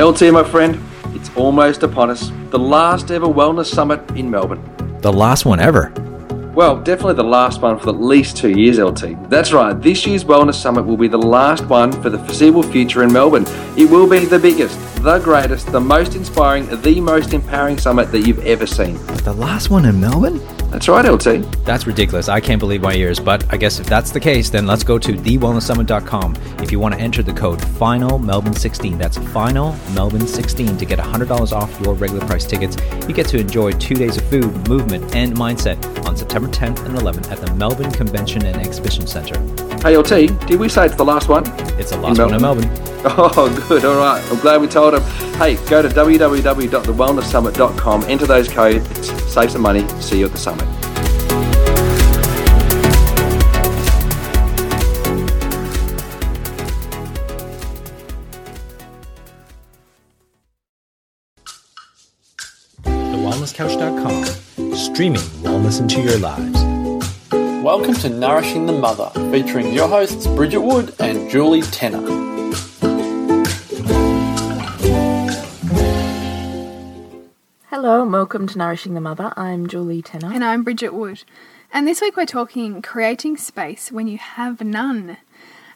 LT, my friend, it's almost upon us. The last ever wellness summit in Melbourne. The last one ever. Well, definitely the last one for at least two years, LT. That's right, this year's Wellness Summit will be the last one for the foreseeable future in Melbourne. It will be the biggest, the greatest, the most inspiring, the most empowering summit that you've ever seen. The last one in Melbourne? That's right, LT. That's ridiculous. I can't believe my ears. But I guess if that's the case, then let's go to thewellnesssummit.com if you want to enter the code FINAL Melbourne 16. That's FINAL Melbourne 16 to get $100 off your regular price tickets. You get to enjoy two days of food, movement, and mindset on September 10th and 11th at the Melbourne Convention and Exhibition Centre. Hey, LT, did we say it's the last one? It's the last one in Melbourne. Oh, good. All right. I'm glad we told them. Hey, go to www.thewellnesssummit.com, enter those codes, save some money. See you at the summit. TheWellnessCouch.com, streaming wellness into your lives. Welcome to Nourishing the Mother, featuring your hosts Bridget Wood and Julie Tenner. Hello and welcome to Nourishing the Mother. I'm Julie Tenner. And I'm Bridget Wood. And this week we're talking creating space when you have none.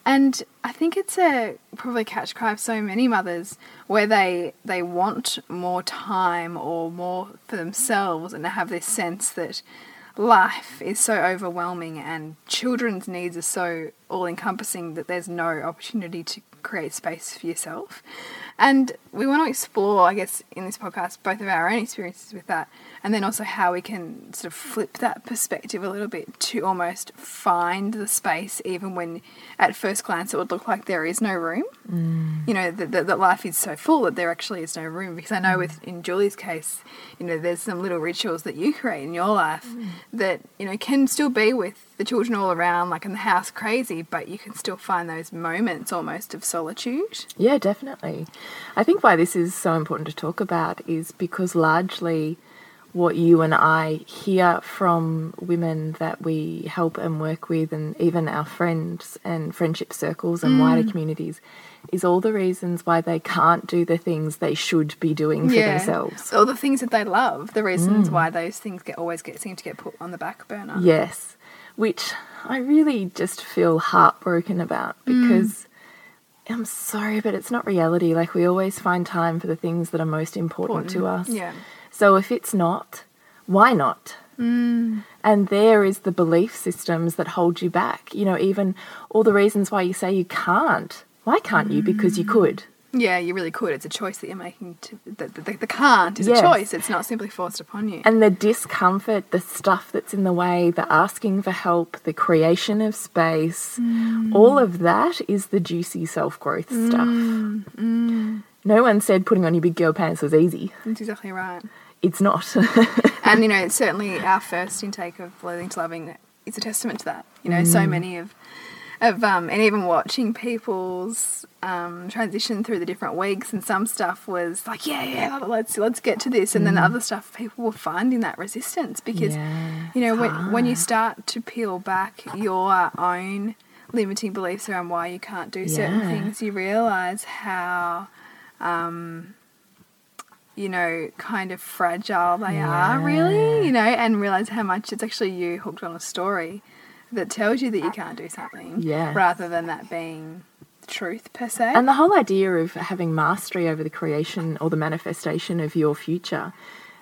And I think it's a probably catch cry of so many mothers where they they want more time or more for themselves and they have this sense that life is so overwhelming and children's needs are so all encompassing that there's no opportunity to create space for yourself. And we want to explore, I guess, in this podcast, both of our own experiences with that, and then also how we can sort of flip that perspective a little bit to almost find the space, even when at first glance it would look like there is no room. Mm. You know, that, that, that life is so full that there actually is no room. Because I know with in Julie's case, you know, there's some little rituals that you create in your life mm. that, you know, can still be with the children all around, like in the house, crazy, but you can still find those moments almost of solitude. Yeah, definitely. I think why this is so important to talk about is because largely what you and I hear from women that we help and work with, and even our friends and friendship circles and mm. wider communities, is all the reasons why they can't do the things they should be doing for yeah. themselves. All the things that they love, the reasons mm. why those things get always get seem to get put on the back burner. Yes which I really just feel heartbroken about mm. because mm. I'm sorry, but it's not reality. Like, we always find time for the things that are most important, important. to us. Yeah. So, if it's not, why not? Mm. And there is the belief systems that hold you back. You know, even all the reasons why you say you can't. Why can't mm. you? Because you could. Yeah, you really could. It's a choice that you're making. To, the, the, the can't is yes. a choice. It's not simply forced upon you. And the discomfort, the stuff that's in the way, the asking for help, the creation of space, mm. all of that is the juicy self growth mm. stuff. Mm. No one said putting on your big girl pants was easy. That's exactly right. It's not. and, you know, it's certainly our first intake of Loathing to Loving is a testament to that. You know, so mm. many of of um, and even watching people's um, transition through the different weeks and some stuff was like yeah yeah let's let's get to this and mm. then other stuff people were finding that resistance because yeah, you know when, when you start to peel back your own limiting beliefs around why you can't do certain yeah. things you realize how um, you know, kind of fragile they yeah. are, really, you know, and realize how much it's actually you hooked on a story that tells you that you can't do something. Yeah. Rather than that being truth per se. And the whole idea of having mastery over the creation or the manifestation of your future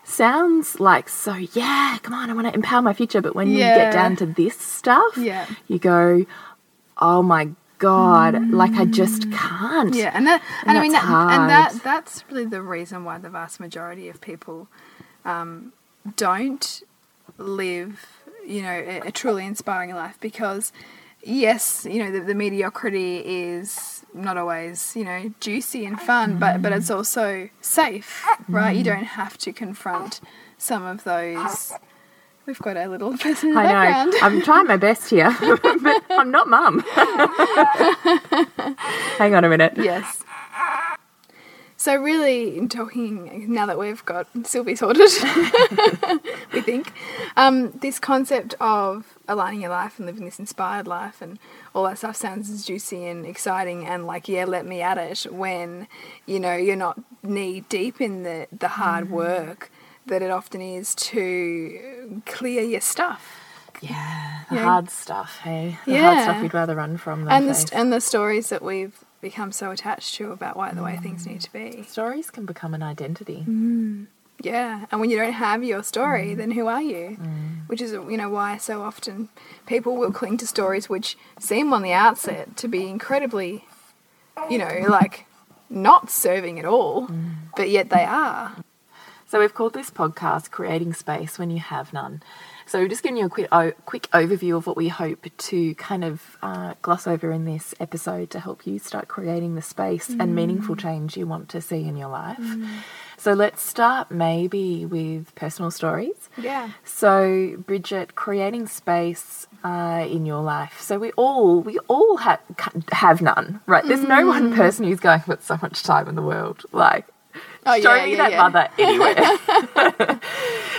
sounds like so yeah come on i want to empower my future but when yeah. you get down to this stuff yeah. you go oh my god mm. like i just can't yeah and that and, and i mean that, and that that's really the reason why the vast majority of people um, don't live you know, a, a truly inspiring life because yes, you know, the, the, mediocrity is not always, you know, juicy and fun, mm. but but it's also safe, right? Mm. You don't have to confront some of those. We've got a little person in the I background. know. I'm trying my best here, but I'm not mum. Hang on a minute. Yes. So really, in talking now that we've got Sylvie sorted, we think um, this concept of aligning your life and living this inspired life and all that stuff sounds as juicy and exciting and like yeah let me at it when you know you're not knee deep in the the hard Mm-hmm. work that it often is to clear your stuff Yeah, the Yeah. hard stuff, hey? The hard stuff we'd rather run from than and the and the stories that we've become so attached to about why the way things need to be Stories can become an identity. Yeah, and when you don't have your Mm. story, then who are you? Which is, you know, why so often people will cling to stories which seem on the outset to be incredibly, you know, like not serving at all, Mm. but yet they are. So we've called this podcast "Creating Space When You Have None." So we're just giving you a quick o- quick overview of what we hope to kind of uh, gloss over in this episode to help you start creating the space and meaningful change you want to see in your life. So let's start maybe with personal stories. Yeah. So, Bridget, creating space uh, in your life. So we all we all ha- have none, right? There's no one person who's going with so much time in the world. Like, Oh, show yeah, me yeah, that yeah. mother anywhere.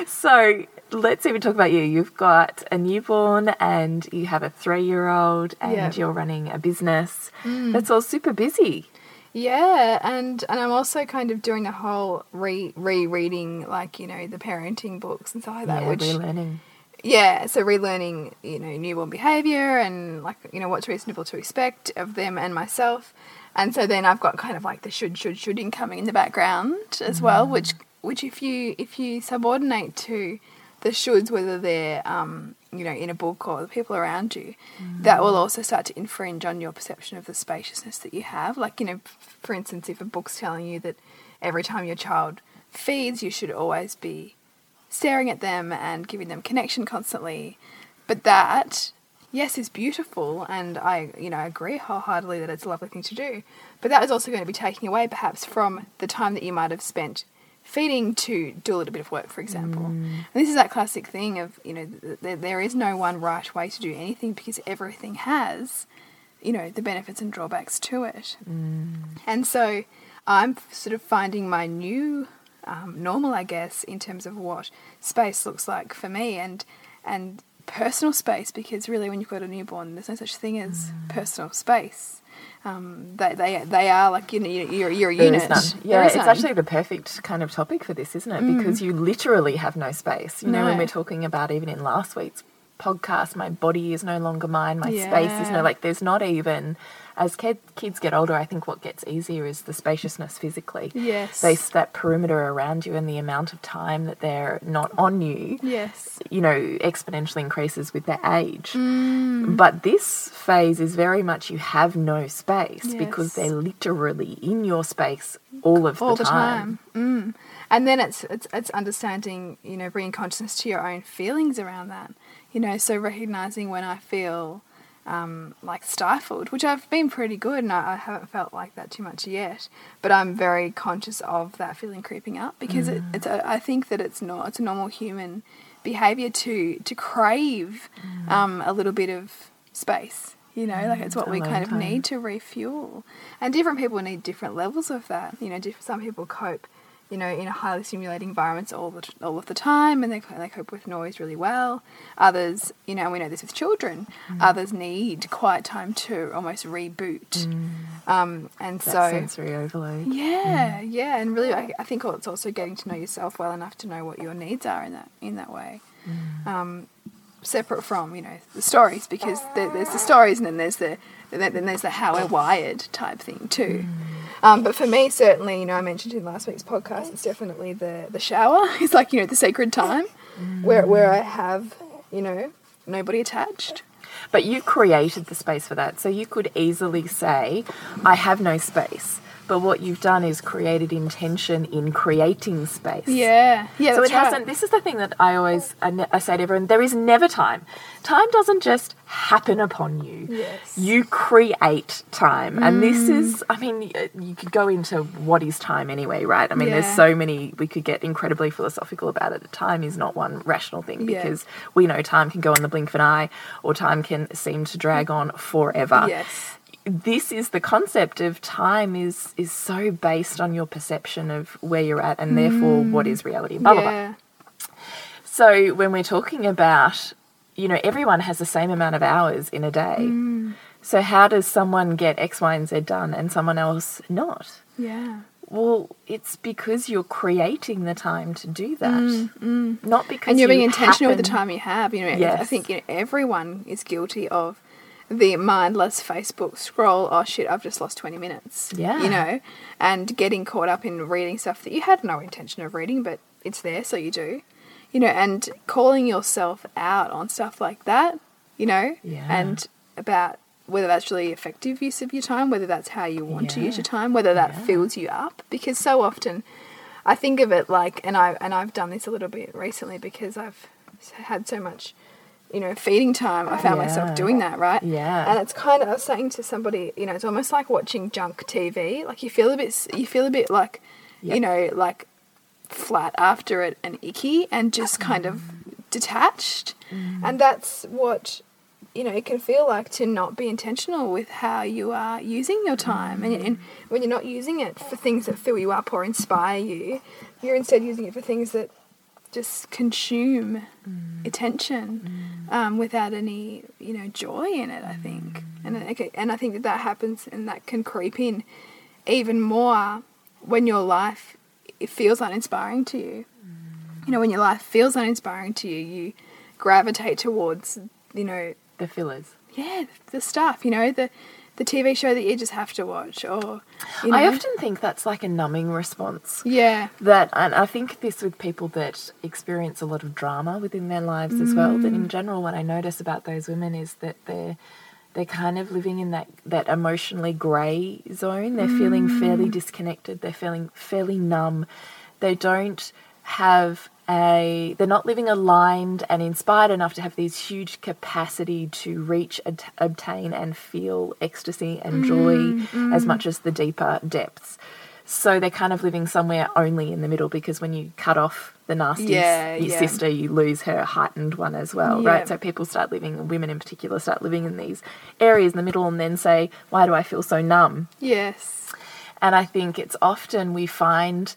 so let's even talk about you. You've got a newborn and you have a three-year-old, and Yeah. you're running a business. Mm. That's all super busy. Yeah, and and I'm also kind of doing a whole re rereading like you know the parenting books and stuff like that, yeah, which relearning. yeah, so relearning you know newborn behavior and like you know what's reasonable to expect of them and myself, and so then I've got kind of like the should should shoulding coming in the background as well, mm. which which if you if you subordinate to the shoulds, whether they're um, you know in a book or the people around you, that will also start to infringe on your perception of the spaciousness that you have. Like you know, for instance, if a book's telling you that every time your child feeds, you should always be staring at them and giving them connection constantly. But that, yes, is beautiful, and I, you know, agree wholeheartedly that it's a lovely thing to do. But that is also going to be taking away, perhaps, from the time that you might have spent feeding to do a little bit of work, for example. Mm. And this is that classic thing of, you know, th- th- there is no one right way to do anything because everything has, you know, the benefits and drawbacks to it. Mm. And so I'm sort of finding my new um, normal, I guess, in terms of what space looks like for me and and personal space because really when you've got a newborn, there's no such thing as mm. personal space. Um, they, they they are like you know you're, you're a unit. Yeah, it's none. actually the perfect kind of topic for this, isn't it? Because you literally have no space. You know, when we're talking about even in last week's podcast, my body is no longer mine, my space is no like. There's not even as kid, kids get older. I think what gets easier is the spaciousness physically. Yes. they that perimeter around you and the amount of time that they're not on you yes. you know, exponentially increases with their age. Mm. But this phase is very much you have no space because they're literally in your space all of all the the time. time. Mm. And then it's, it's it's understanding, you know, bringing consciousness to your own feelings around that. You know, so recognizing when I feel um, like stifled, which I've been pretty good, and I, I haven't felt like that too much yet. But I'm very conscious of that feeling creeping up because it, Mm. it's a, I think that it's not it's a normal human behavior to to crave Mm. um, a little bit of space. You know, like it's what we kind of time. need to refuel. And different people need different levels of that. You know, diff- some people cope, you know, in a highly stimulating environments all the all of the time, and they they cope with noise really well. Others, you know, we know this with children. Mm. Others need quiet time to almost reboot. Um, and Mm. That so. sensory overload. Yeah, yeah, and really, I, I think it's also getting to know yourself well enough to know what your needs are in that in that way. Um, separate from you know the stories because there, there's the stories and then there's the then then there's the how we're wired type thing too. Um, but for me, certainly, you know, I mentioned in last week's podcast, it's definitely the the shower. It's like you know the sacred time where where I have you know nobody attached. But you created the space for that. So you could easily say, I have no space. But what you've done is created intention in creating space. Yeah, yeah. so it hasn't. This is the thing that I always I, I say to everyone: there is never time. Time doesn't just happen upon you. Yes. You create time, and this Mm. is. I mean, you could go into what is time anyway, right? I mean, Yeah. there's so many. We could get incredibly philosophical about it. Time is not one rational thing Yeah. because we know time can go on the blink of an eye, or time can seem to drag on forever Yes. This is the concept of time is is so based on your perception of where you're at and therefore mm. what is reality blah blah blah so when we're talking about you know, everyone has the same amount of hours in a day. Mm. So how does someone get X, Y, and Z done and someone else not? Yeah. Well, it's because you're creating the time to do that, mm, not because and you're being intentional with the time you have. You know, I think you know, everyone is guilty of the mindless Facebook scroll. Oh shit, I've just lost twenty minutes. Yeah. you know, and getting caught up in reading stuff that you had no intention of reading, but it's there, so you do. You know, and calling yourself out on stuff like that. You know, Yeah. and about whether that's really effective use of your time, whether that's how you want to use your time, whether that Yeah. fills you up, because so often I think of it like, and I and I've done this a little bit recently because I've had so much, you know, feeding time. I found Yeah. myself doing that, right? Yeah. And it's kind of I was saying to somebody, you know, it's almost like watching junk TV. Like you feel a bit, you feel a bit like, you know, like flat after it and icky and just kind of detached. Mm. And that's what you know, it can feel like to not be intentional with how you are using your time. And, and mm. when you're not using it for things that fill you up or inspire you, you're instead using it for things that just consume mm. attention mm. um, without any, you know, joy in it, I think. Mm. And, I- and I think that that happens and that can creep in even more when your life it feels uninspiring to you. You know, when your life feels uninspiring to you, you gravitate towards, you know, the fillers. yeah, the stuff, you know, the the TV show that you just have to watch or you know. I often think that's like a numbing response. Yeah. That, and I think this with people that experience a lot of drama within their lives as well. That in mm. general, what I notice about those women is that they're they're kind of living in that that emotionally grey zone. They're feeling fairly mm. disconnected. They're feeling fairly numb. They don't have a they're not living aligned and inspired enough to have these huge capacity to reach ad- obtain and feel ecstasy and mm, joy as mm. much as the deeper depths so they're kind of living somewhere only in the middle because when you cut off the nasty Yeah, yeah. sister you lose her heightened one as well Yeah. right so people start living women in particular start living in these areas in the middle and then say why do i feel so numb Yes. and I think it's often we find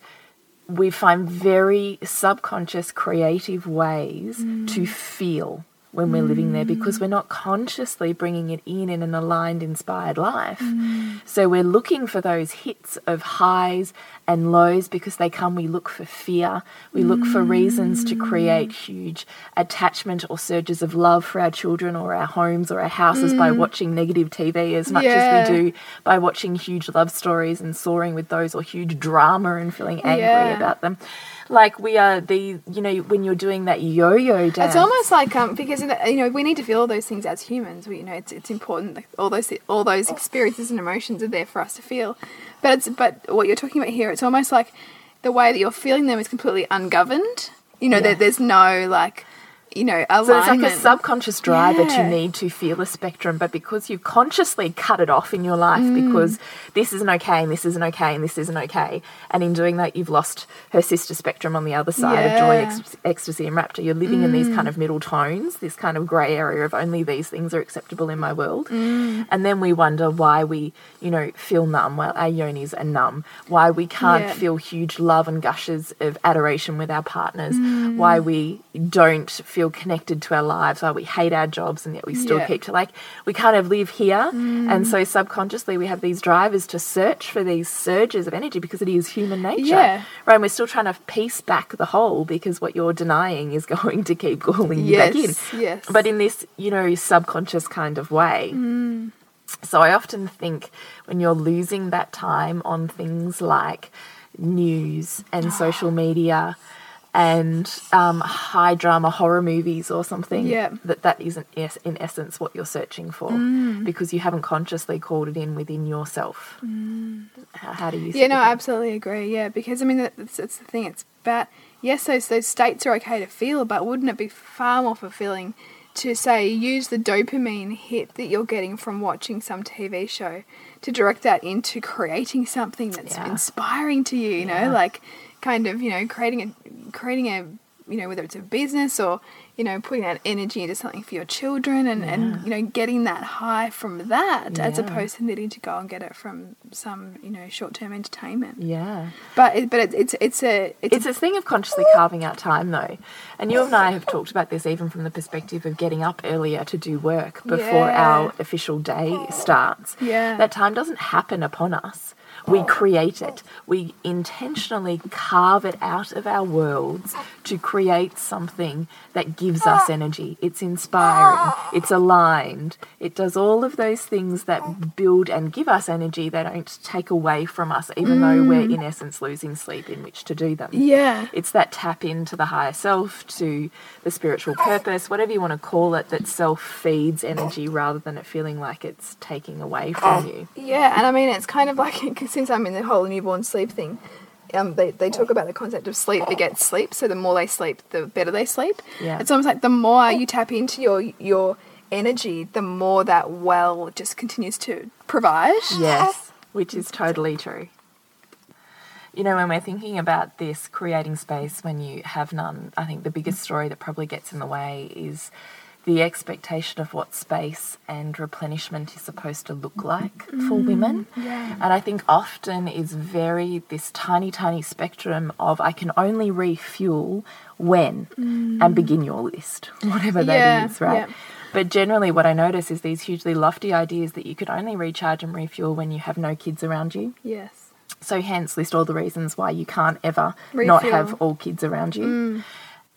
we find very subconscious creative ways to mm. feel when we're living there mm. because we're not consciously bringing it in in an aligned inspired life mm. so we're looking for those hits of highs and lows because they come we look for fear we look for reasons to create mm. huge attachment or surges of love for our children or our homes or our houses by watching negative tv as much Yeah. as we do by watching huge love stories and soaring with those or huge drama and feeling angry Yeah. about them. Like we are the, you know, when you're doing that yo-yo dance. It's almost like um because the, you know we need to feel all those things as humans. We you know it's it's important that all those all those experiences and emotions are there for us to feel. But it's but what you're talking about here, it's almost like the way that you're feeling them is completely ungoverned. You know, Yeah. there, there's no like you know alignment. So it's like a subconscious drive that you need to feel a spectrum, but because you've consciously cut it off in your life Mm. because this isn't okay and this isn't okay and this isn't okay, and in doing that you've lost her sister spectrum on the other side of joy, Yeah. Mm. ecstasy, and rapture. You're living in these kind of middle tones, this kind of grey area of only these things are acceptable in my world, Mm. and then we wonder why we, you know, feel numb. Well, our yonis are numb. Why we can't Yeah. feel huge love and gushes of adoration with our partners. Mm. Why we don't feel connected to our lives. Why we hate our jobs and yet we still Yeah. Mm. keep to like we kind of live here, and so subconsciously we have these drivers to search for these surges of energy because it is human nature. Yeah. Right, and we're still trying to piece back the whole because what you're denying is going to keep calling you back in. Yes, yes. But in this, you know, subconscious kind of way. Mm. So I often think when you're losing that time on things like news and social media and um, high drama horror movies or something, Yeah. that that isn't in essence what you're searching for Mm. because you haven't consciously called it in within yourself. How, how do you? Mm. Yeah, no, I absolutely agree. Yeah, because I mean, that's, that's the thing. It's about yes, those those states are okay to feel, but wouldn't it be far more fulfilling to say use the dopamine hit that you're getting from watching some TV show to direct that into creating something that's Yeah. inspiring to you? You know, like kind of you know creating a creating a you know whether it's a business or you know, putting that energy into something for your children and, and you know, getting that high from that as opposed to needing to go and get it from some, you know, short term entertainment. Yeah. But it, but it, it's it's a it's, It's a thing of consciously carving out time, though. And you and I have talked about this even from the perspective of getting up earlier to do work before Yeah. our official day starts. Yeah. That time doesn't happen upon us. We create it. We intentionally carve it out of our worlds to create something that gives us energy. It's inspiring, it's aligned, it does all of those things that build and give us energy. They don't take away from us, even though we're mm. in essence losing sleep in which to do them. yeah. It's that tap into the higher self, to the spiritual purpose, whatever you want to call it, that self feeds energy rather than it feeling like it's taking away from oh, you. Yeah, and I mean it's kind of like since I'm in the whole newborn sleep thing, um, they, they talk about the concept of sleep begets sleep. So the more they sleep, the better they sleep. Yeah. It's almost like the more you tap into your your energy, the more that well just continues to provide. Yes, which is totally true. You know, when we're thinking about this creating space when you have none, I think the biggest story that probably gets in the way is the expectation of what space and replenishment is supposed to look like mm, for women. And I think often is very this tiny, tiny spectrum of I can only refuel when mm. and begin your list, whatever Yeah, that is, right? yeah. But generally, what I notice is these hugely lofty ideas that you could only recharge and refuel when you have no kids around you. Yes. So, hence, list all the reasons why you can't ever not have all kids around you. Mm.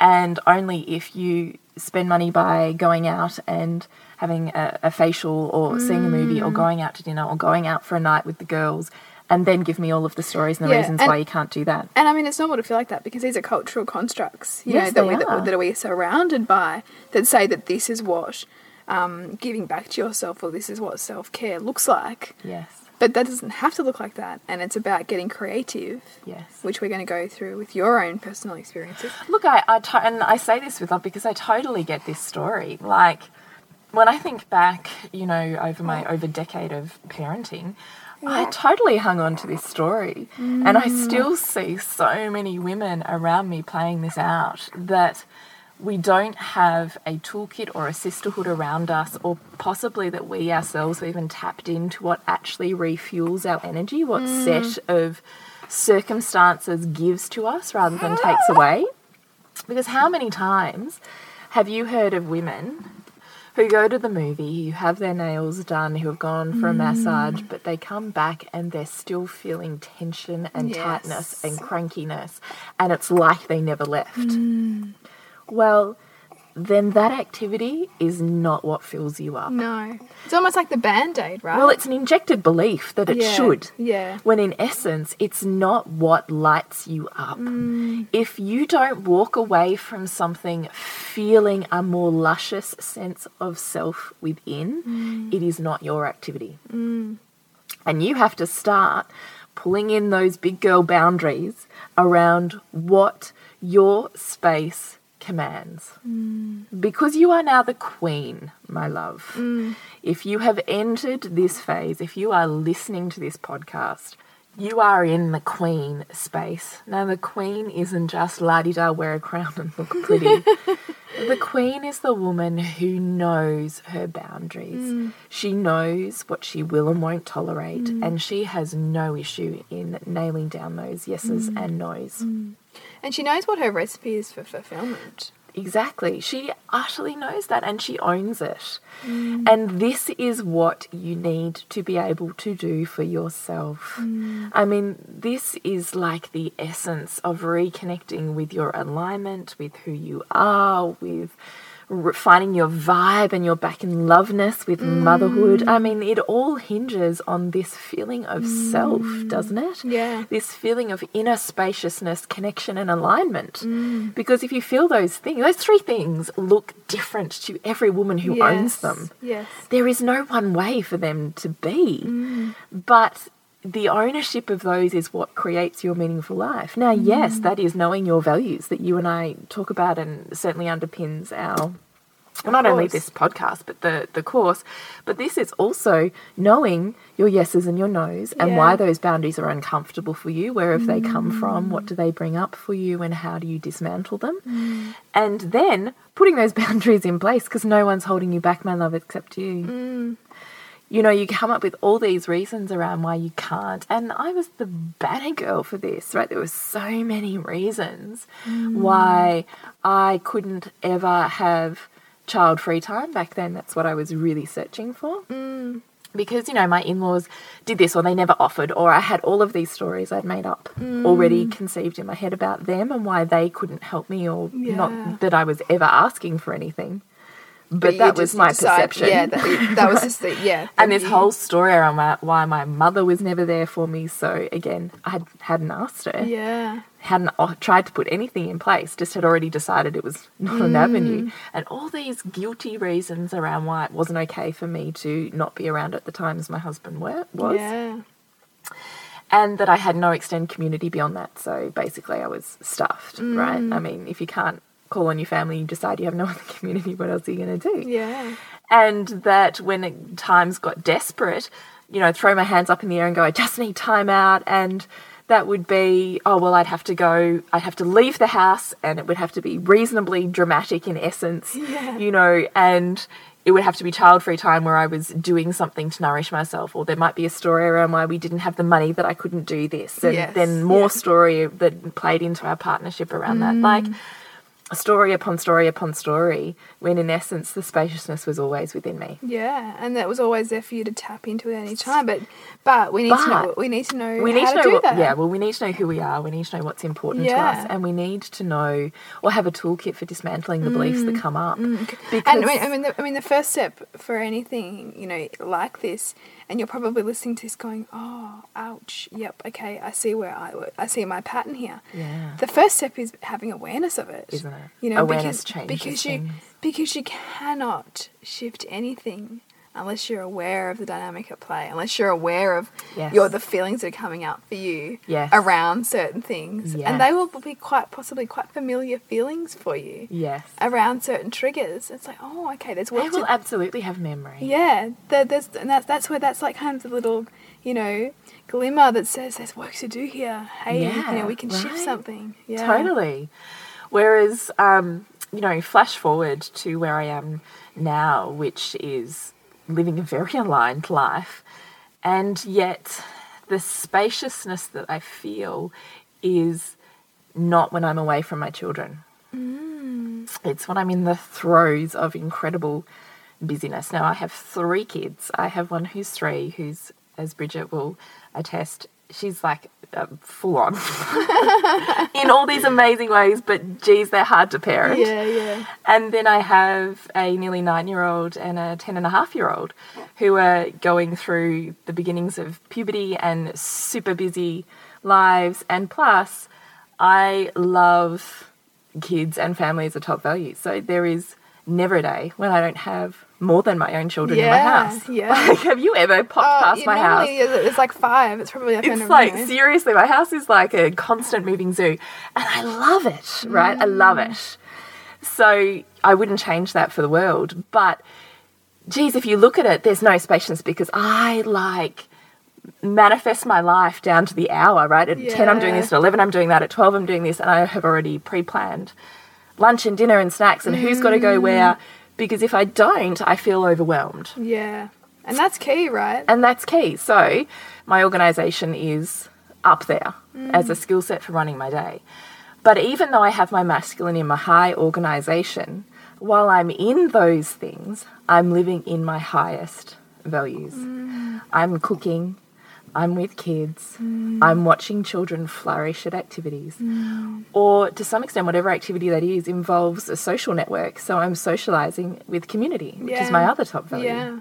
And only if you spend money by going out and having a, a facial or seeing a movie or going out to dinner or going out for a night with the girls, and then give me all of the stories and the Yeah, reasons and- why you can't do that. And I mean, it's normal to feel like that because these are cultural constructs, you Yes, know, that, we, are. that, that we're surrounded by that say that this is what um, giving back to yourself or this is what self care looks like. Yes, But that doesn't have to look like that. And it's about getting creative, yes. which we're going to go through with your own personal experiences. Look, I, I to- and I say this with love because I totally get this story. Like when I think back, you know, over my oh. over decade of parenting, I totally hung on to this story, and I mm. still see so many women around me playing this out that we don't have a toolkit or a sisterhood around us, or possibly that we ourselves have even tapped into what actually refuels our energy, what mm. set of circumstances gives to us rather than takes ah. away. Because how many times have you heard of women who go to the movie, who have their nails done, who have gone for a mm. massage, but they come back and they're still feeling tension and tightness and crankiness, and it's like they never left? Mm. Well, then that activity is not what fills you up. No. It's almost like the band aid, right? Well, it's an injected belief that it Yeah, should. yeah. When in essence, it's not what lights you up. Mm. If you don't walk away from something feeling a more luscious sense of self within, mm. it is not your activity. Mm. And you have to start pulling in those big girl boundaries around what your space commands. Mm. Because you are now the queen, my love. Mm. If you have entered this phase, if you are listening to this podcast, you are in the queen space. Now, the queen isn't just la di da, wear a crown and look pretty. the queen is the woman who knows her boundaries. Mm. She knows what she will and won't tolerate, and she has no issue in nailing down those yeses and nos. And she knows what her recipe is for fulfillment. Exactly. She utterly knows that and she owns it. Mm. And this is what you need to be able to do for yourself. Mm. I mean, this is like the essence of reconnecting with your alignment, with who you are, with finding your vibe and your back in loveness with mm. motherhood. I mean, it all hinges on this feeling of self, mm. doesn't it? Yeah. This feeling of inner spaciousness, connection, and alignment. Mm. Because if you feel those things, those three things look different to every woman who owns them. Yes. There is no one way for them to be. But the ownership of those is what creates your meaningful life. Now, yes, mm. that is knowing your values that you and I talk about and certainly underpins our well, not only this podcast, but the, the course, but this is also knowing your yeses and your nos and why those boundaries are uncomfortable for you. Where have they come from? What do mm. they bring up for you? And how do you dismantle them? Mm. And then putting those boundaries in place because no one's holding you back, my love, except you. You know, you come up with all these reasons around why you can't. And I was the banner girl for this, right? There were so many reasons mm. why I couldn't ever have child free time back then. That's what I was really searching for. Mm. Because, you know, my in laws did this or they never offered, or I had all of these stories I'd made up already mm. conceived in my head about them and why they couldn't help me, or Yeah. not that I was ever asking for anything. But, that was my decide- perception. Yeah, that, that was just the yeah. and this you- whole story around my, why my mother was never there for me. So again, I had, hadn't asked her, yeah. hadn't tried to put anything in place, just had already decided it was not an avenue. And all these guilty reasons around why it wasn't okay for me to not be around at the times my husband were, was, Yeah. and that I had no extended community beyond that. So basically, I was stuffed, right? Mm. I mean, if you can't call on your family, you decide you have no other community, what else are you going to do? Yeah. and that when it, times got desperate, you know, throw my hands up in the air and go, I just need time out. And that would be, oh, well, I'd have to go, I'd have to leave the house and it would have to be reasonably dramatic in essence, you know, and it would have to be child free time where I was doing something to nourish myself, or there might be a story around why we didn't have the money that I couldn't do this, and Yes, then more yeah. story that played into our partnership around that. Mm. Like, story upon story upon story, when in essence the spaciousness was always within me. Yeah, and that was always there for you to tap into at any time. But but we need to know we need to know We need how to know do what, that. yeah, well we need to know who we are, we need to know what's important to us, and we need to know or have a toolkit for dismantling the beliefs that mm, come up. Mm, because and I mean, I mean, the, I mean, the first step for anything, you know, like this, and you're probably listening to this, going, "Oh, ouch! Yep, okay, I see where I, I see my pattern here." Yeah. The first step is having awareness of it, Isn't it? You know, Awareness because, changes because you things. because you cannot shift anything unless you're aware of the dynamic at play, unless you're aware of Yes. your the feelings that are coming up for you Yes. around certain things, Yes. and they will be quite possibly quite familiar feelings for you yes, around certain triggers. It's like, oh, okay, there's work they to will absolutely have memory. yeah, there, there's and that's that's where that's like kind of the little, you know, glimmer that says there's work to do here. Hey, you Yeah, know, we can shift something. Yeah, Totally. Whereas, um, you know, flash forward to where I am now, which is living a very aligned life, and yet the spaciousness that I feel is not when I'm away from my children. Mm. It's when I'm in the throes of incredible busyness. Now, I have three kids. I have one who's three, who's, as Bridget will attest, she's like uh, full on in all these amazing ways, but geez, they're hard to parent. Yeah, yeah. And then I have a nearly nine year old and a ten and a half year old who are going through the beginnings of puberty and super busy lives. And plus, I love kids and family as a top value. So there is never a day when I don't have more than my own children in my house. yeah. Like, have you ever uh, popped Oh, past yeah, my house? It's like five. It's probably like It's like seriously, my house is like a constant moving zoo, and I love it. Right, I love mm. it. So I wouldn't change that for the world. But geez, if you look at it, there's no spaciousness because I like manifest my life down to the hour. Right, at ten I'm doing this, at eleven I'm doing that, at twelve I'm doing this, and I have already pre-planned lunch and dinner and snacks and who's got to go where. Mm. Because if I don't, I feel overwhelmed. yeah, and that's key, right? And that's key. So, my organisation is up there as a mm. skill set for running my day. But even though I have my masculine in my high organisation, while I'm in those things, I'm living in my highest values. Mm. I'm cooking, I'm with kids, mm. I'm watching children flourish at activities. Mm. Or to some extent, whatever activity that is involves a social network. So I'm socialising with community, which is my other top value. yeah,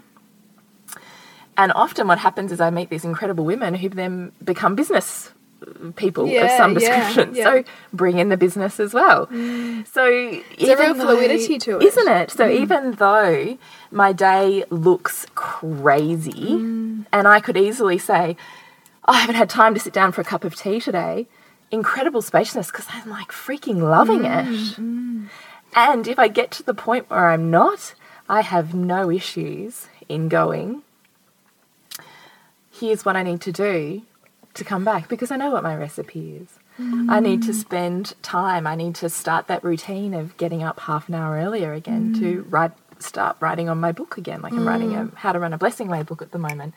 And often what happens is I meet these incredible women who then become business people of some description. yeah. So bring in the business as well. Mm. So it's a real though- fluidity to it. Isn't it? So mm. even though my day looks crazy mm. and I could easily say, "Oh, I haven't had time to sit down for a cup of tea today, incredible spaciousness because I'm like freaking loving it. And if I get to the point where I'm not, I have no issues in going, here's what I need to do to come back because I know what my recipe is. I mm. need to spend time. I need to start that routine of getting up half an hour earlier again to mm. write, start writing on my book again. Like I'm writing a mm. How to Run a Blessing Way book at the moment,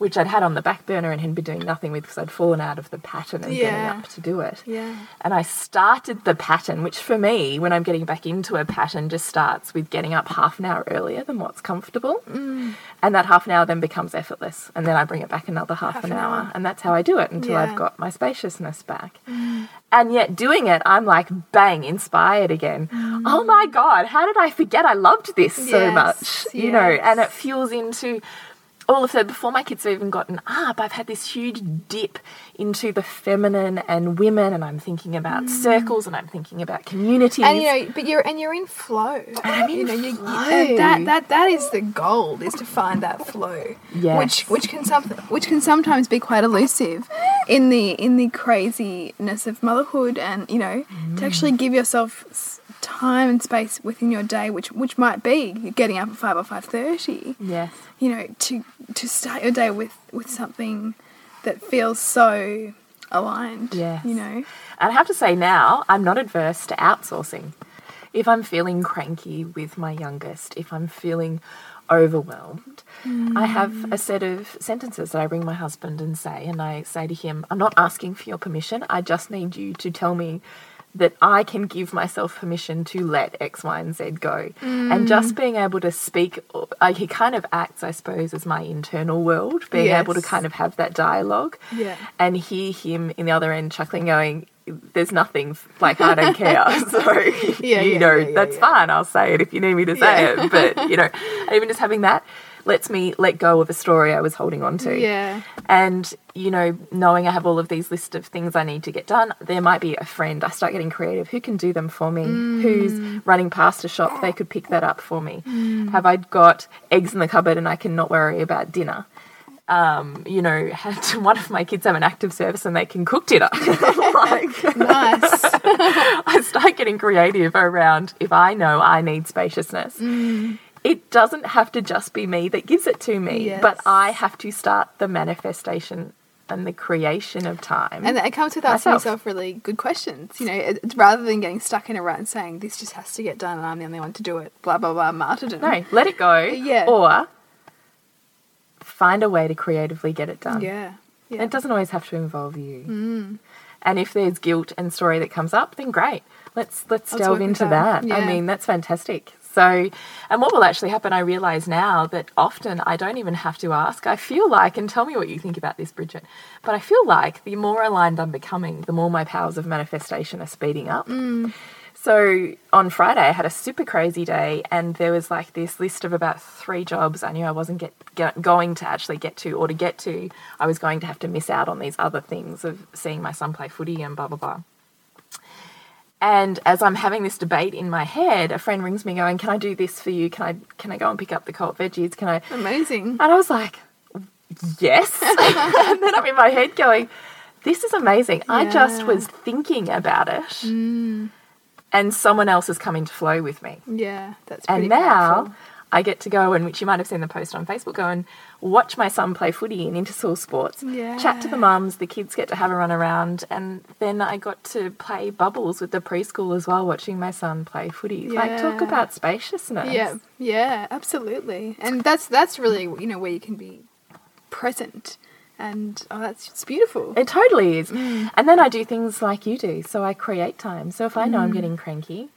which I'd had on the back burner and had been doing nothing with because I'd fallen out of the pattern of Yeah. getting up to do it. Yeah. And I started the pattern, which for me, when I'm getting back into a pattern, just starts with getting up half an hour earlier than what's comfortable. Mm. And that half an hour then becomes effortless. And then I bring it back another half, Half an, an hour. hour. And that's how I do it until Yeah. I've got my spaciousness back. Mm. And yet doing it, I'm like, bang, inspired again. Mm. Oh my God, how did I forget I loved this so Yes, much? You know, and it fuels into all of the before my kids have even gotten up, I've had this huge dip into the feminine and women, and I'm thinking about circles and I'm thinking about communities. Mm. And you know, but you're and you're in flow. I'm you know, you, flow. that that that is the gold is to find that flow. Yes. Which which can some which can sometimes be quite elusive in the in the craziness of motherhood, and you know, to actually give yourself time and space within your day, which which might be getting up at five or five thirty. yes. You know, to to start your day with with something that feels so aligned. Yes. You know. And I have to say now, I'm not adverse to outsourcing. If I'm feeling cranky with my youngest, if I'm feeling overwhelmed, I have a mm. set of sentences that I bring my husband and say, and I say to him, I'm not asking for your permission. I just need you to tell me that I can give myself permission to let X, Y, and Z go. And just being able to speak, uh, he kind of acts, I suppose, as my internal world, being able to kind of have that dialogue Yeah. and hear him in the other end chuckling, going, "There's nothing like I don't care." so Yeah, you yeah, know yeah, that's fine. I'll say it if you need me to say it. But you know, even just having that lets me let go of a story I was holding on to. Yeah. And you know, knowing I have all of these list of things I need to get done, there might be a friend. I start getting creative. Who can do them for me? Mm. Who's running past a shop? They could pick that up for me. Have I got eggs in the cupboard and I can not worry about dinner? um, you know, had one of my kids have an active service and they can cook dinner. like, Nice. I start getting creative around if I know I need spaciousness. Mm. It doesn't have to just be me that gives it to me, Yes. but I have to start the manifestation and the creation of time. And it comes with asking Myself. yourself really good questions. You know, it, rather than getting stuck in a rut and saying this just has to get done and I'm the only one to do it. Blah blah blah. Martyrdom. no, let it go. Yeah. Or find a way to creatively get it done. Yeah. Yeah. It doesn't always have to involve you. Mm. And if there's guilt and story that comes up, then great. Let's let's Let's delve into that. that. I mean, that's fantastic. So, and what will actually happen, I realize now that often I don't even have to ask. I feel like, and tell me what you think about this, Bridget, but I feel like the more aligned I'm becoming, the more my powers of manifestation are speeding up. Mm. So on Friday, I had a super crazy day, and there was like this list of about three jobs I knew I wasn't get, get, going to actually get to, or to get to, I was going to have to miss out on these other things of seeing my son play footy and blah, blah, blah. And as I'm having this debate in my head, a friend rings me going, "Can I do this for you? Can I can I go and pick up the cold veggies? Can I?" Amazing. And I was like, "Yes." and then I'm in my head going, "This is amazing. I just was thinking about it, mm. and someone else has come into flow with me." Yeah. That's pretty And now powerful. I get to go and, which you might have seen the post on Facebook, go and watch my son play footy in Interschool Sports, yeah. chat to the mums, the kids get to have a run around, and then I got to play bubbles with the preschool as well, watching my son play footy. Like, talk about spaciousness. Yeah. Yeah. Absolutely. And that's that's really you know where you can be present. And oh, that's it's beautiful. It totally is. Mm. And then I do things like you do. So I create time. So if I know Mm. I'm getting cranky,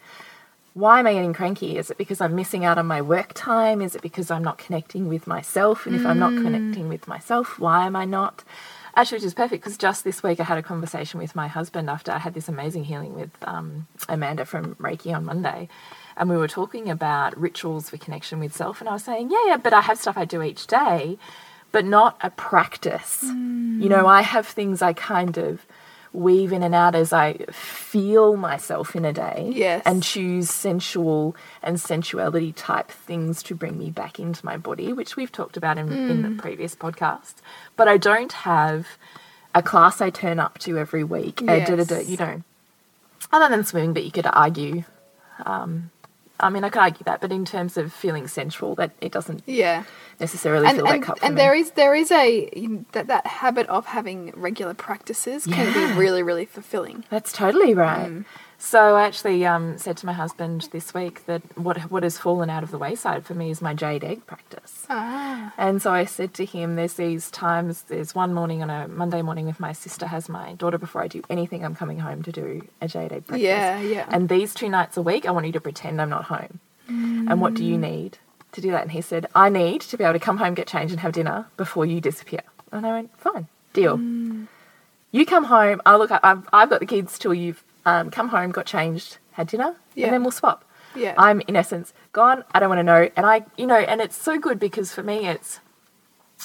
why am I getting cranky? Is it because I'm missing out on my work time? Is it because I'm not connecting with myself? And if I'm not Mm. connecting with myself, why am I not? Actually, which is perfect because just this week I had a conversation with my husband after I had this amazing healing with um, Amanda from Reiki on Monday. And we were talking about rituals for connection with self. And I was saying, yeah, yeah, but I have stuff I do each day, but not a practice. You know, I have things I kind of weave in and out as I feel myself in a day Yes. and choose sensual and sensuality type things to bring me back into my body, which we've talked about in, in the previous podcast. But I don't have a class I turn up to every week. da- da- da, you know, other than swimming, but you could argue Um, I mean, I could argue that, but in terms of feeling central, that it doesn't Yeah. necessarily And, feel and, like cup and me. there is there is a you know, that that habit of having regular practices can be really really fulfilling. That's totally right. Mm. So I actually um, said to my husband this week that what what has fallen out of the wayside for me is my jade egg practice. Ah. And so I said to him, there's these times, there's one morning on a Monday morning if my sister has my daughter before I do anything, I'm coming home to do a jade egg practice. Yeah, yeah. And these two nights a week, I want you to pretend I'm not home. And what do you need to do that? And he said, I need to be able to come home, get changed, and have dinner before you disappear. And I went, fine, deal. You come home, I'll look, I've, I've got the kids till you've um, come home, got changed, had dinner, Yeah. and then we'll swap. Yeah. I'm in essence gone. I don't want to know. And I, you know, and it's so good because for me, it's,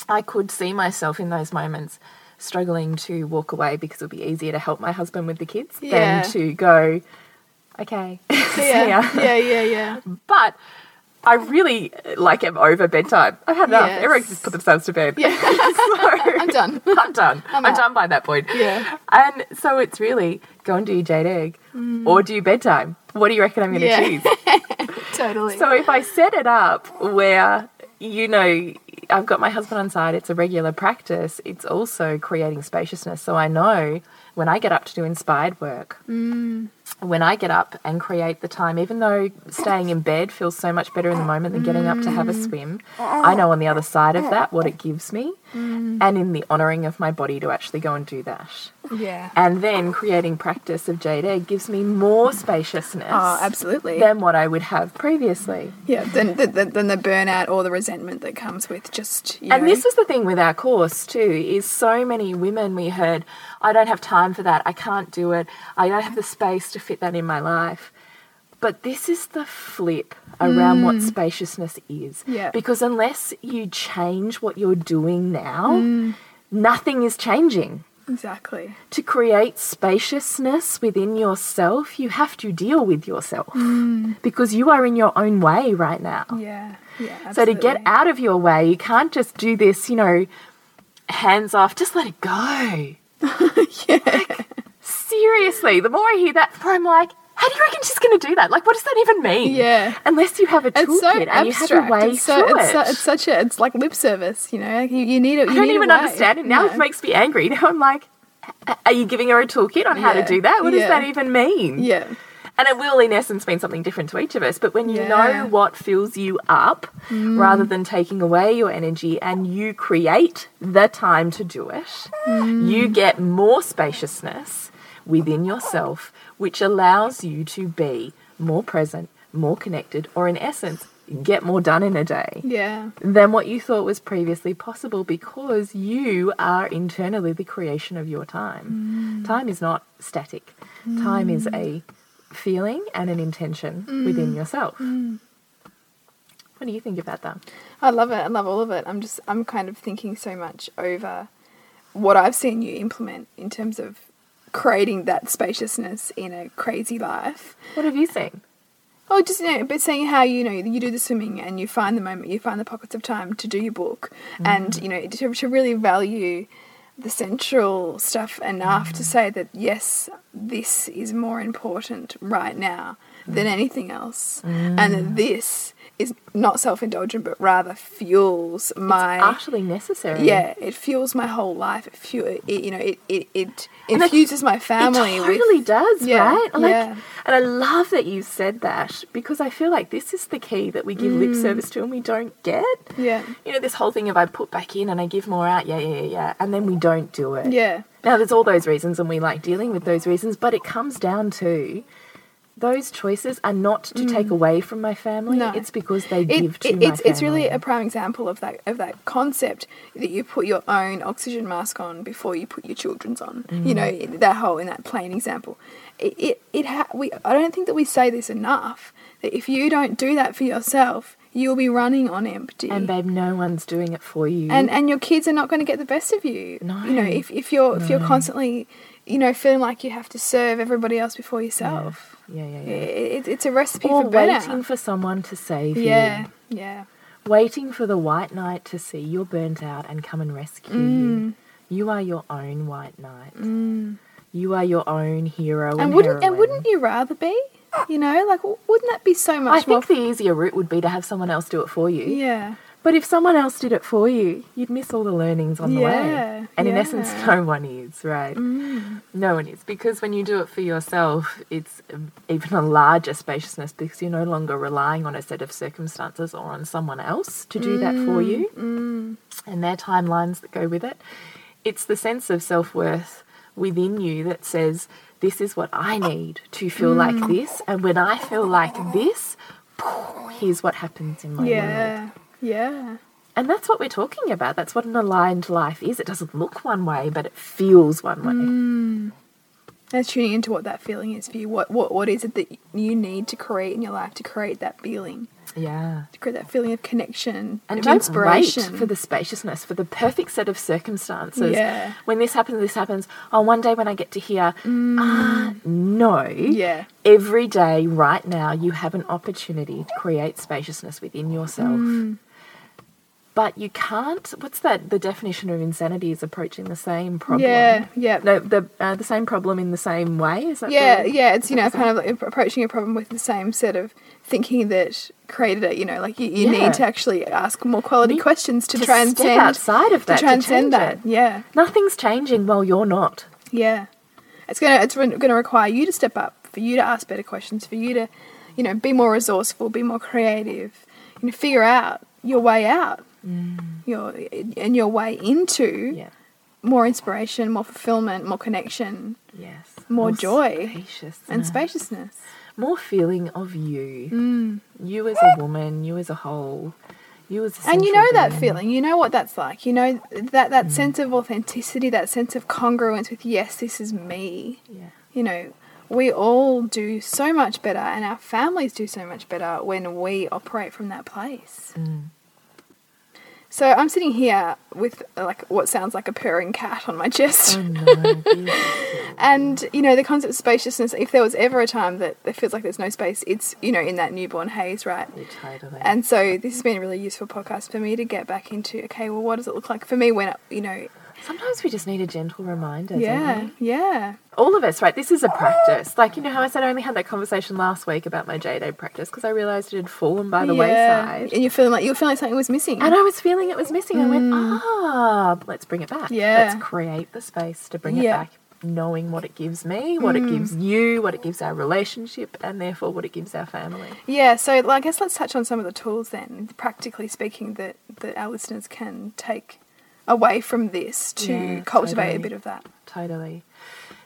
I could see myself in those moments struggling to walk away because it would be easier to help my husband with the kids Yeah. than to go, okay, see ya. yeah, yeah, yeah, yeah. But I really like am over bedtime. I've had enough. Yes. Everyone just put themselves to bed. Yeah. So- I'm done. I'm done. I'm I'm, done by that point. Yeah. And so it's really go and do your jade egg mm. or do bedtime. What do you reckon I'm going to Mm. Yeah. choose? Totally. So if I set it up where, you know, I've got my husband on side, it's a regular practice, it's also creating spaciousness. So I know when I get up to do inspired work, mm. when I get up and create the time, even though staying in bed feels so much better in the moment than getting up to have a mm. swim, I know on the other side of that what it gives me and in the honouring of my body to actually go and do that. Yeah. And then creating practice of jade egg gives me more oh, spaciousness Oh, absolutely. than what I would have previously. yeah. than, the, the, then the burnout or the resentment that comes with just you And know, this was the thing with our course too, is so many women we heard, I don't have time for that, I can't do it, I don't have the space to fit that in my life. But this is the flip around what mm. spaciousness is. Yeah. Because unless you change what you're doing now, mm. nothing is changing. Exactly. To create spaciousness within yourself, you have to deal with yourself mm. because you are in your own way right now. Yeah. Yeah. So to get out of your way, you can't just do this, you know, hands off, just let it go. Like, seriously, the more I hear that, the more I'm like, how do you reckon she's going to do that? Like, what does that even mean? Yeah. Unless you have a It's so toolkit and you have a way It's so through it's, it. so, it's such a it's like lip service, you know. Like you, you need it. I don't even understand it. Now No. it makes me angry. Now I'm like, are you giving her a toolkit on how to do that? What Yeah. does that even mean? Yeah. And it will, in essence, mean something different to each of us. But when you Yeah. know what fills you up, mm. rather than taking away your energy, and you create the time to do it, mm. you get more spaciousness within yourself, which allows you to be more present, more connected, or in essence, get more done in a day Yeah. than what you thought was previously possible because you are internally the creation of your time. Mm. Time is not static, time is a mm. feeling and an intention within mm. yourself. What do you think about that? I love it. I love all of it. I'm just I'm kind of thinking so much over what I've seen you implement in terms of creating that spaciousness in a crazy life. What have you seen? Oh, just you know, but saying how you know you do the swimming and you find the moment, you find the pockets of time to do your book, and mm. you know to, to really value the central stuff enough to mm. say that yes, this is more important right now than mm. anything else, and that this is not self-indulgent but rather fuels my it's actually necessary. yeah, it fuels my whole life. It, fu- it you know it it, it infuses my family. It with- totally does, Yeah, right? Like, yeah. And I love that you said that because I feel like this is the key that we give lip service to and we don't get. Mm. Yeah. You know, this whole thing of I put back in and I give more out, yeah, yeah, yeah, yeah, and then we don't do it. Yeah. Now, there's all those reasons, and we like dealing with those reasons, but it comes down to those choices are not to take away from my family. Mm. No. It's because they It, give to it- it's it's really a prime example of that of that concept that you put your own oxygen mask on before you put your children's on. You know Mm. that whole in that plain example. It it, it ha- we I don't think that we say this enough. That if you don't do that for yourself, you'll be running on empty. And babe, no one's doing it for you. and and your kids are not going to get the best of you. No. You know, if, if you're if you're constantly, you know, feeling like you have to serve everybody else before yourself, yeah, yeah, yeah. it, it's a recipe Or for waiting for someone to save yeah, you. yeah, yeah. Waiting for the white knight to see you're burnt out and come and rescue Mm. you. You are your own white knight. You are your own hero and, and wouldn't and wouldn't you rather be? You know, like wouldn't that be so I much more? think the easier route would be to have someone else do it for you. yeah, But if someone else did it for you, you'd miss all the learnings on the Yeah, way. And in essence, no one is, right? Mm. No one is. Because when you do it for yourself, it's um, even a larger spaciousness because you're no longer relying on a set of circumstances or on someone else to do that for mm, you mm. and their timelines that go with it. It's the sense of self worth within you that says, This is what I need to feel like this. And when I feel like this, here's what happens in my world. Yeah, And that's what we're talking about. That's what an aligned life is. It doesn't look one way, but it feels one way. Mm. and tuning into what that feeling is for you. What what what is it that you need to create in your life to create that feeling, Yeah. to create that feeling of connection And of inspiration for the spaciousness, for the perfect set of circumstances. Yeah. When this happens, this happens. Oh, one day when I get to hear, ah, mm. no. Yeah. Every day, right now, you have an opportunity to create spaciousness within yourself. Mm. But you can't. What's that? The definition of insanity is approaching the same problem. Yeah, yeah. No, the uh, the same problem in the same way. Is that? Yeah, the- yeah, it's you know kind of like approaching a problem with the same set of thinking that created it. You know, like you, you Yeah. need to actually ask more quality Need questions to, to transcend step outside of that, to to transcend change that. it. Yeah, Nothing's changing while you're not. yeah. It's gonna it's going to require you to step up, for you to ask better questions, for you to, you know, be more resourceful, be more creative, you know, figure out your way out, your and your way into Yeah. more inspiration, more fulfillment, more connection, Yes. More joy spaciousness. and spaciousness. More feeling of you. Mm. You as a woman, you as a whole, you as a And you know that feeling. You know what that's like. You know that Mm. that sense of authenticity, that sense of congruence with yes, this is me. Yeah. You know, we all do so much better, and our families do so much better when we operate from that place. Mm. So I'm sitting here with like what sounds like a purring cat on my chest. Oh no. And you know the concept of spaciousness. If there was ever a time that it feels like there's no space, it's you know in that newborn haze, right? Totally. And so this has been a really useful podcast for me to get back into. Okay, well, what does it look like for me when you know? Sometimes we just need a gentle reminder. don't Yeah, we? yeah, all of us, right? This is a practice. Like, you know how I said I only had that conversation last week about my jade egg practice because I realised it had fallen by the yeah. wayside. And you're feeling like you're feeling like something was missing. And I was feeling it was missing. I went, ah, let's bring it back. Mm. Yeah. Let's create the space to bring Yeah. Mm. it back, knowing what it gives me, what it gives you, what it gives our relationship, and therefore what it gives our family. Yeah, so I guess let's touch on some of the tools then, practically speaking, that, that our listeners can take away from this to Yeah, cultivate a bit of that. Totally.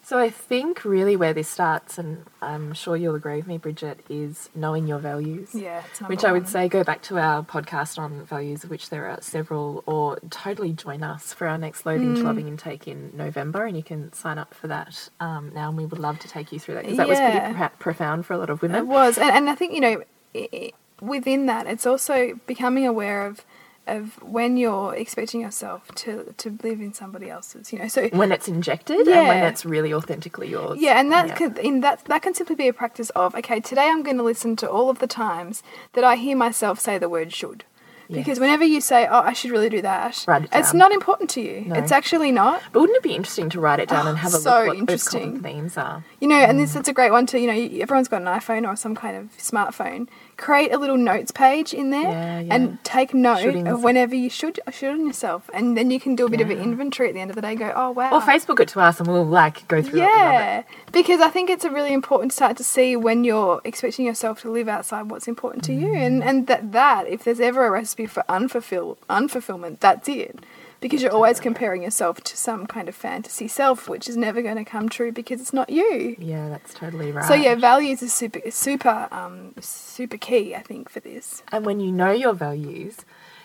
So I think really where this starts, and I'm sure you'll agree with me, Bridget, is knowing your values. Yeah, Which I would one. say go back to our podcast on values, which there are several, or totally join us for our next Load Mm. into Loving Intake in November, and you can sign up for that um, now, and we would love to take you through that because that was pretty pro- profound for a lot of women. It was, and, and I think you know, i i within that, it's also becoming aware of of when you're expecting yourself to to live in somebody else's. You know, so When it's injected and when it's really authentically yours. Yeah, and that Yeah. can in that that can simply be a practice of okay, today I'm going to listen to all of the times that I hear myself say the word should. Because Yes. whenever you say, "Oh, I should really do that," it it's not important to you. No. It's actually not. But wouldn't it be interesting to write it down and have a so look what those interesting. common themes are? You know, and Mm. this it's a great one to you know. Everyone's got an iPhone or some kind of smartphone. Create a little notes page in there Yeah, yeah. and take note Shootings. of whenever you should should on yourself, and then you can do a bit of an inventory at the end of the day. Go, oh wow, Or Facebook it to us and we'll like go through it. We love it. Yeah, because I think it's a really important start to see when you're expecting yourself to live outside what's important to you, and mm. and that that if there's ever a recipe for unfulfill unfulfillment, that's it. Because you're always comparing yourself to some kind of fantasy self, which is never going to come true because it's not you. Yeah, that's totally right. So yeah, values is super super um super key, I think, for this. And when you know your values,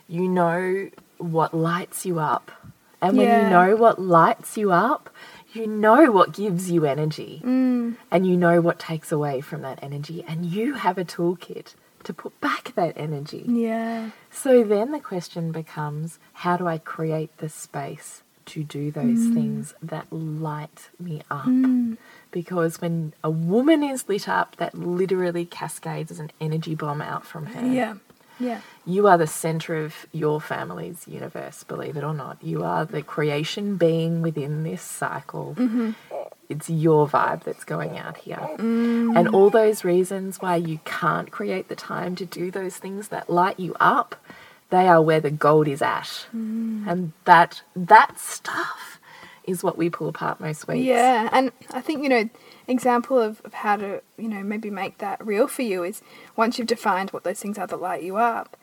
you know what lights you up. And when Yeah. you know what lights you up, you know what gives you energy. Mm. And you know what takes away from that energy. And you have a toolkit to put back that energy. Yeah. So then the question becomes how do I create the space to do those Mm. things that light me up? Because when a woman is lit up, that literally cascades as an energy bomb out from her. Yeah. Yeah. You are the center of your family's universe, believe it or not. You are the creation being within this cycle. It's your vibe that's going out here. And all those reasons why you can't create the time to do those things that light you up, they are where the gold is at. Mm. And that that stuff is what we pull apart most weeks. Yeah, and I think you know, example of, of how to you know maybe make that real for you is once you've defined what those things are that light you up,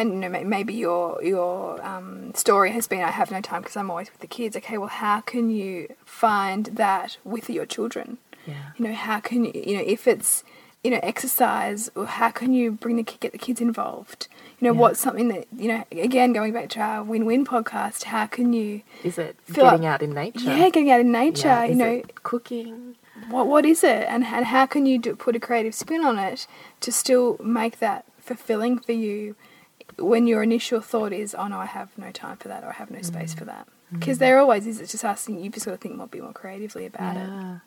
and you know maybe your your um, story has been I have no time because I'm always with the kids. Okay, well how can you find that with your children? Yeah. You know how can you you know if it's you know exercise or how can you bring the ki- get the kids involved? You know Yeah. what's something that you know again going back to our win-win podcast. How can you Is it getting like- out in nature? yeah getting out in nature? Yeah, you know cooking. what what is it and, and how can you do, put a creative spin on it to still make that fulfilling for you when your initial thought is oh no i have no time for that or i have no space Mm. for that because there always is it's just asking you've just got to think more be more creatively about Yeah.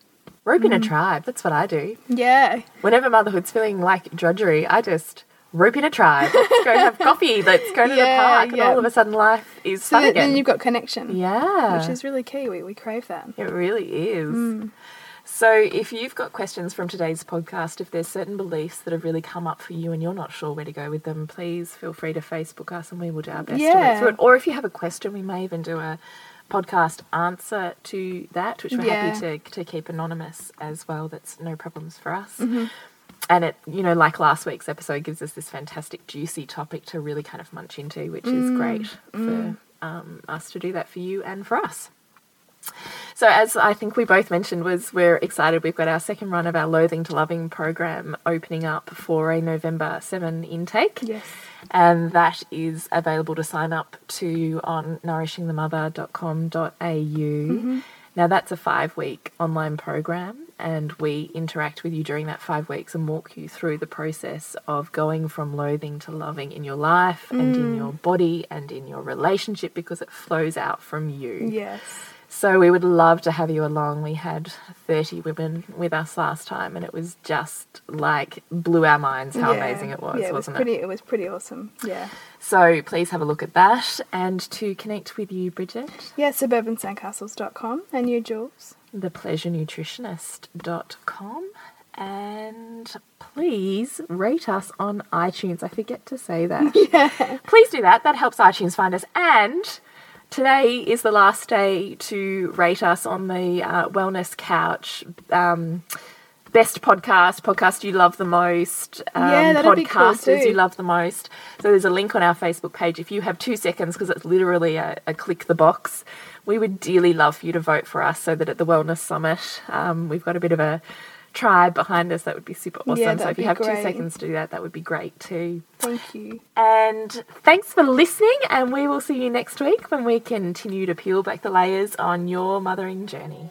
Rope in a tribe. That's what I do. yeah Whenever motherhood's feeling like drudgery, I just rope in a tribe. Let's go have coffee. Let's go to Yeah, the park. And yeah. all of a sudden life is so fun then, again. then you've got connection yeah. which is really key we, we crave that It really is. Mm. So, if you've got questions from today's podcast, if there's certain beliefs that have really come up for you and you're not sure where to go with them, please feel free to Facebook us and we will do our best to Yeah. work through it. Or if you have a question, we may even do a podcast answer to that, which we're happy to, to keep anonymous as well. That's no problems for us. Mm-hmm. And it, you know, like last week's episode gives us this fantastic, juicy topic to really kind of munch into, which is Mm, great for um, us to do that for you and for us. So, as I think we both mentioned, was we're excited. We've got our second run of our Loathing to Loving program opening up for a November 7 intake. yes And that is available to sign up to on nourishingthemother.com.au. Mm-hmm. Now, that's a five week online program, and we interact with you during that five weeks and walk you through the process of going from loathing to loving in your life and in mm. your body and in your relationship because it flows out from you. yes So we would love to have you along. We had 30 women with us last time and it was just like blew our minds how Yeah. amazing it was, yeah, it was wasn't pretty it? it was pretty awesome yeah So please have a look at that and to connect with you, Bridget, yeah suburbansandcastles.com and you jules thepleasurenutritionist.com and please rate us on iTunes. I forget to say that. Yeah. Please do that. That helps iTunes find us. And today is the last day to rate us on the uh, Wellness Couch. Um, Best podcast, podcast you love the most, um, Yeah, be cool podcasters you love the most. So there's a link on our Facebook page. If you have two seconds, because it's literally a, a click the box, we would dearly love for you to vote for us so that at the Wellness Summit, um, we've got a bit of a tribe behind us. That would be super awesome. Yeah, so if you have two seconds to do that, that would be great too. thank you And thanks for listening, and we will see you next week when we continue to peel back the layers on your mothering journey.